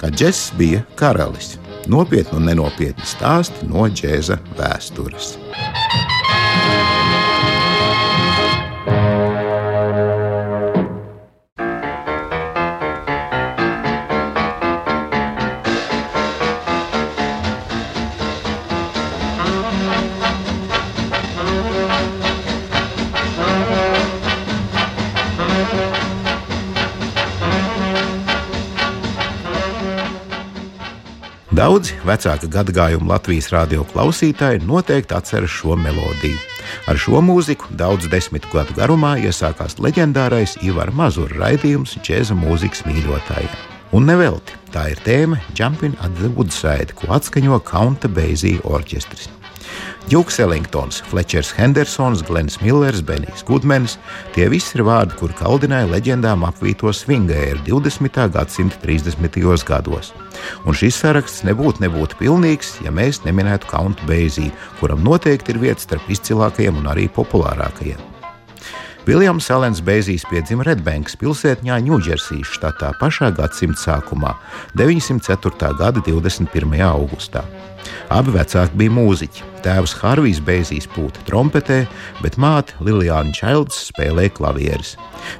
Kad džeks bija karalis, nopietni un nenopietni stāsti no džēza vēstures. Daudzi vecāka gadagājuma Latvijas radio klausītāji noteikti atceras šo melodiju. Ar šo mūziku daudz desmit gadu garumā iesākās leģendārais Ivar Mazura raidījums džēza mūzikas mīļotājiem. Un nevelti tā ir tēma Jumping at the Woodside, ko atskaņo Kaunta Beizija orķestris. Džuks Ellingtons, Flečers Hendersons, Glens Millers, Benijs Gudmens - tie visi ir vārdi, kur kaldināja leģendām apvīto swingēru 20. gadsimta 30. gados. Un šis saraksts nebūtu nebūtu pilnīgs, ja mēs neminētu Kauntu Beiziju, kuram noteikti ir vietas starp izcilākajiem un arī populārākajiem. Viljams Alens Beizijs piedzima Redbanks pilsētņā Ņūdžersijas štatā pašā gadsimta sākumā, 904. gada 21. augustā. Abi vecāki bija mūziķi. Tēvs Harvijs Beizijs pūta trompetē, bet māte Liljāna Čailds spēlēja klavieres.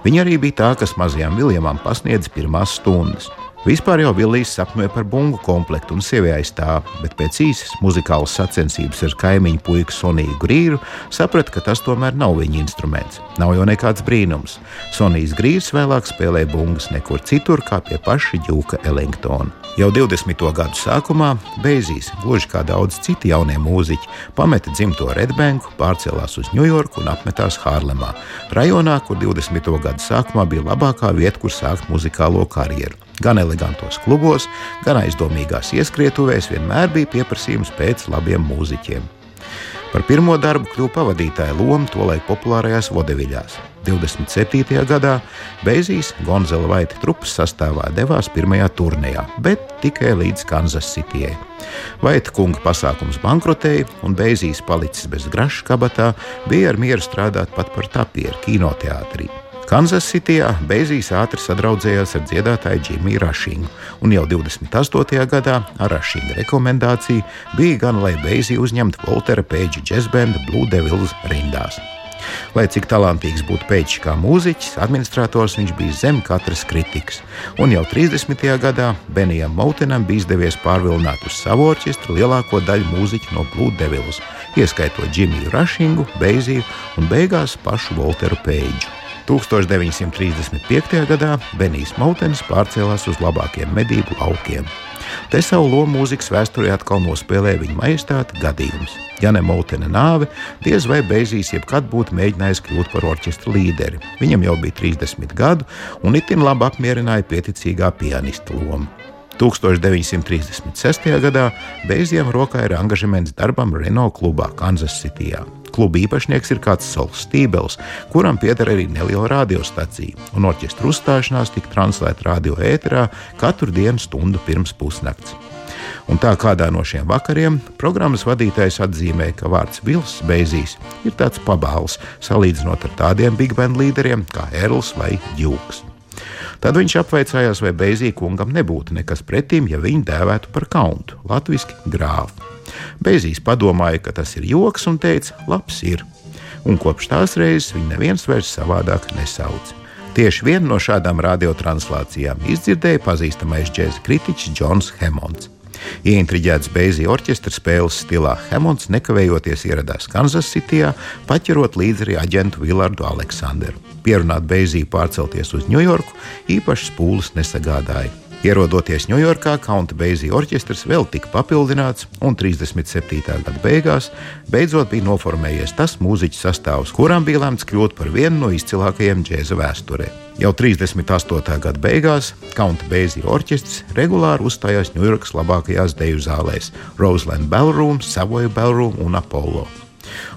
Viņa arī bija tā, kas mazajam Viljamam pasniedza pirmās stundas. Vispār jau Vilnius sapņoja par bungu komplektu un sievieti aiz tā, bet pēc īsas muzikālas sacensības ar kaimiņu puiku Soniju Grīru saprata, ka tas tomēr nav viņa instruments. Nav jau nekāds brīnums. Sonijas Grīrs vēlāk spēlēja bungas nekur citur, kā pie paša Džuka Ellingtona. Jau 20. gadu sākumā Beizijs, gluži kā daudz citi jaunie mūziķi, pameta dzimto Redbanku, pārcēlās uz Ņujorku un apmetās Hārlemā, rajonā, kur 20. gadu sākumā bija labākā vieta, kur sākt muzikālo karjeru. Gan elegantos klubos, gan aizdomīgās ieskrietuvēs vienmēr bija pieprasījums pēc labiem mūziķiem. Par pirmo darbu kļuva pavadītāja loma tolaik populārajās vodeviļās. 27. gadā Beizijas Gonzela Vaita trupas sastāvā devās pirmajā turnīrā, bet tikai līdz Kansas Cityjai. Vaita kunga pasākums bankrotēja, un Beizijas palicis bez graša kabatā, bija ar mieru strādāt pat par tapieru kinoteātrī. Kansas Cityjā Beizijs ātri sadraudzējās ar dziedātāju Džimiju Rašingu, un jau 28. gadā ar Rašinga rekomendāciju bija gan, lai Beiziju uzņemtu Voltera Pēģa džezbenda Blue Devils rindās. Lai cik talantīgs būtu Pēčs kā mūziķis, administrators viņš bija zem katras kritikas. Un jau 30. gadā Benijam Moutenam bija izdevies pārvilināt uz savu orķestru lielāko daļu mūziķu no Blue Devils, ieskaitot Džimiju Rašingu, Beiziju un beigās pašu Volteru Pēģu. 1935. gadā Benijs Mautens pārcēlās uz labākiem medību laukiem. Te savu lomu mūzikas vēsturē atkal nospēlēja viņa majestāte gadījums. Ja ne Mautena nāve, diez vai Beizīs jebkad būtu mēģinājis kļūt par orķestra līderi. Viņam jau bija 30 gadu un itin labi apmierināja pieticīgā pianista loma. 1936. gadā Beiziem rokā ir angažements darbam Renault klubā Kansas Cityjā. Kluba īpašnieks ir kāds Sols Stībels, kuram pieder arī neliela radiostacija, un orķestra uzstāšanās tika translēta radio ēterā katru dienu stundu pirms pusnakts. Un tā kādā no šiem vakariem programmas vadītājs atzīmēja, ka vārds Vils Beizīs ir tāds pabāls salīdzinot ar tādiem big band līderiem kā Erls vai Džūks. Tad viņš apvaicājās, vai Beizija kungam nebūtu nekas pretīm, ja viņu dēvētu par kauntu, latviešu grāfu. Beizīs padomāja, ka tas ir joks un teica, labs ir. Un kopš tās reizes viņu neviens vairs savādāk nesauc. Tieši vienu no šādām radiotranslācijām izdzirdēja pazīstamais džēza kritiķis Džons Hemons. Ieintriģēts Beizija orķestra spēles stilā, Hemons nekavējoties ieradās Kansas Cityjā, paķerot līdzi arī aģentu Villardu Aleksandru. Pierunāt Beiziju pārcelties uz Ņujorku īpašas pūles nesagādāja. Ierodoties Ņujorkā, Kaunta Beizija orķestris vēl tika papildināts, un 37. gada beigās beidzot bija noformējies tas mūziķu sastāvs, kuram bija lemts kļūt par vienu no izcilākajiem džēza vēsturē. Jau 38. gada beigās Kaunta Beizija orķestris regulāri uzstājās Ņujorkas labākajās deju zālēs - Roseland Ballroom, Savoy Ballroom un Apollo.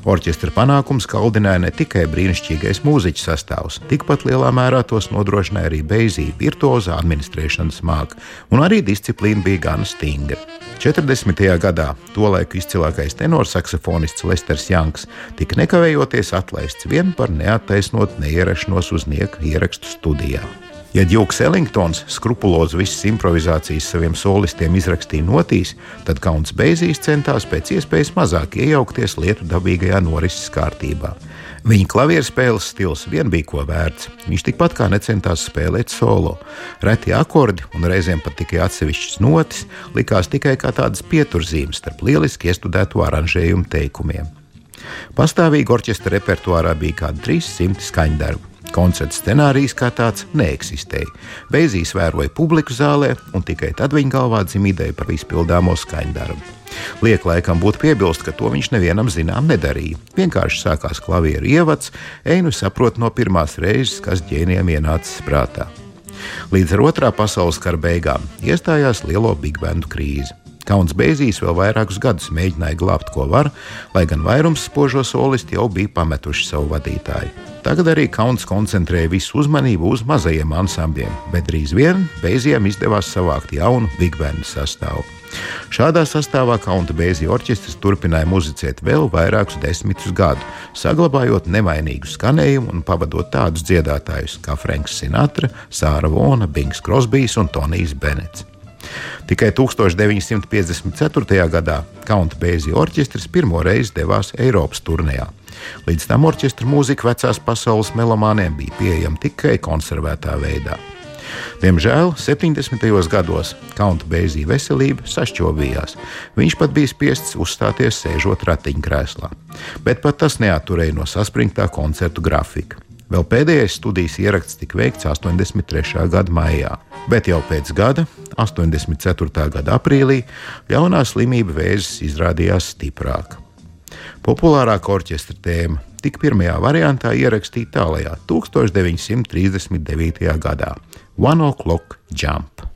Orķestra panākums kaldināja ne tikai brīnišķīgais mūziķu sastāvs, tikpat lielā mērā tos nodrošināja arī Beizija virtuozā administrēšanas māka, un arī disciplīna bija gan stingra. 40. gadā tolaik izcilākais tenorsaksophonists Lesters Janks tika nekavējoties atlaists vien par neattaisnot neierašanos uz nieka ierakstu studijā. Ja Džuks Ellingtons skrupulozi visas improvizācijas saviem solistiem izrakstīja notīs, tad Kauns Beizīs centās pēc iespējas mazāk iejaukties lietu dabīgajā norises kārtībā. Viņa klavieru spēles stils vien bija ko vērts. Viņš tikpat kā necentās spēlēt solo. Reti akordi un reizēm pat tikai atsevišķas notis likās tikai kā tādas pieturzīmes starp lieliski iestudēto aranžējumu teikumiem. Pastāvīgi orķestra repertuārā bija kādi 300 skaņdarbu. Koncerta scenārijs kā tāds neeksistēja. Beizīs vēroja publiku zālē, un tikai tad viņa galvā dzimta ideja par izpildāmo skaņdarbu. Liek laikam būtu piebilst, ka to viņš nevienam zinām nedarīja. Vienkārši sākās klavieru ievads, einu saprot no pirmās reizes, kas ģēnijam ienācis prātā. Līdz ar otrā pasaules kara beigām iestājās lielo big bandu krīze. Kauns Bēzīs vēl vairākus gadus mēģināja glābt, ko var, lai gan vairums spožo solisti jau bija pametuši savu vadītāju. Tagad arī Kauns koncentrēja visu uzmanību uz mazajiem ansambļiem, bet drīz vien Bēzijam izdevās savākt jaunu big bandu sastāvu. Šādā sastāvā Kaunta Bēzija orķestris turpināja muzicēt vēl vairākus desmitus gadus, saglabājot nemainīgu skanējumu un pavadot tādus dziedātājus kā Franks Sinatra, Sāra Vona, Bings Krosbijs un Tonijs Benets. Tikai 1954. gadā Kaunta Bēzija orķestris pirmo reizi devās Eiropas turnejā. Līdz tam orķestra mūzika vecās pasaules melomāniem bija pieejama tikai konservētā veidā. Diemžēl 70. gados Kaunta Bēzija veselība sašķobījās. Viņš pat bija spiests uzstāties sēžot ratiņkrēslā, bet pat tas neaturēja no saspringtā koncertu grafika. Vēl pēdējais studijas ieraksts tika veikts 83. gada maijā, bet jau pēc gada, 84. gada aprīlī, jaunā slimība vēzis izrādījās stiprāka. Populārākā orķestra tēma tika pirmajā variantā ierakstīta tālajā 1939. gadā One O'Clock Jump.